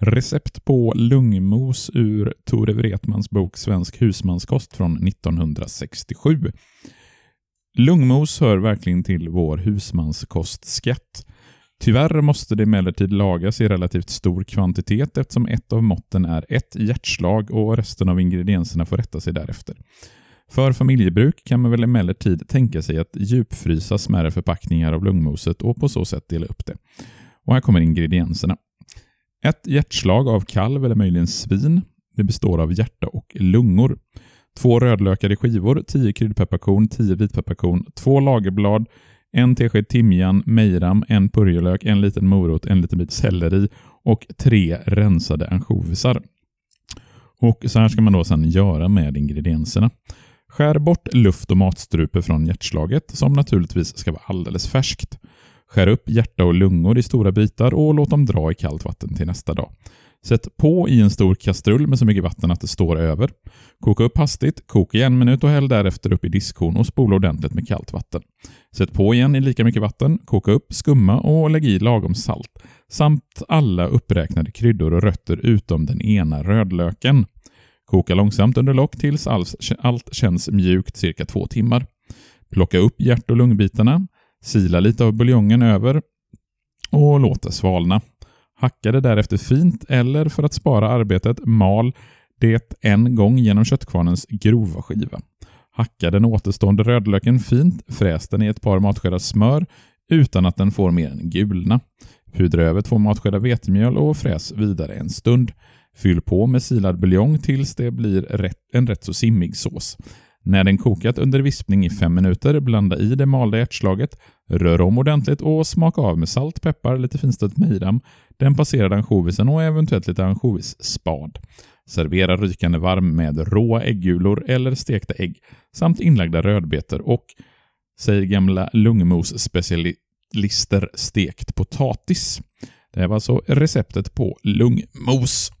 Recept på lungmos ur Tore Wretmans bok Svensk husmanskost från 1967. Lungmos hör verkligen till vår husmanskostskatt. Tyvärr måste det emellertid lagas i relativt stor kvantitet eftersom ett av måtten är ett hjärtslag och resten av ingredienserna får rätta sig därefter. För familjebruk kan man väl emellertid tänka sig att djupfrysa smärre förpackningar av lungmoset och på så sätt dela upp det. Och här kommer ingredienserna. Ett hjärtslag av kalv eller möjligen svin. Det består av hjärta och lungor. Två rödlökar i skivor, 10 kryddpepparkorn, 10 vitpepparkorn, två lagerblad, en tesked timjan, mejram, en purjolök, en liten morot, en liten bit selleri och tre rensade ansjovisar. Och Så här ska man då sedan göra med ingredienserna. Skär bort luft och matstrupe från hjärtslaget, som naturligtvis ska vara alldeles färskt. Skär upp hjärta och lungor i stora bitar och låt dem dra i kallt vatten till nästa dag. Sätt på i en stor kastrull med så mycket vatten att det står över. Koka upp hastigt, koka i en minut och häll därefter upp i diskhon och spola ordentligt med kallt vatten. Sätt på igen i lika mycket vatten, koka upp, skumma och lägg i lagom salt. Samt alla uppräknade kryddor och rötter utom den ena rödlöken. Koka långsamt under lock tills allt känns mjukt cirka två timmar. Plocka upp hjärt och lungbitarna. Sila lite av buljongen över och låt det svalna. Hacka det därefter fint eller för att spara arbetet mal det en gång genom köttkvarnens grova skiva. Hacka den återstående rödlöken fint, fräs den i ett par matskedar smör utan att den får mer än gulna. Pudra över två matskedar vetemjöl och fräs vidare en stund. Fyll på med silad buljong tills det blir en rätt så simmig sås. När den kokat under vispning i fem minuter, blanda i det malda ärtslaget, rör om ordentligt och smaka av med salt, peppar, lite finstött mejram, den passerade ansjovisen och eventuellt lite ansjovisspad. Servera rykande varm med råa äggulor eller stekta ägg samt inlagda rödbetor och, säger gamla lungmos-specialister, stekt potatis. Det här var alltså receptet på lungmos.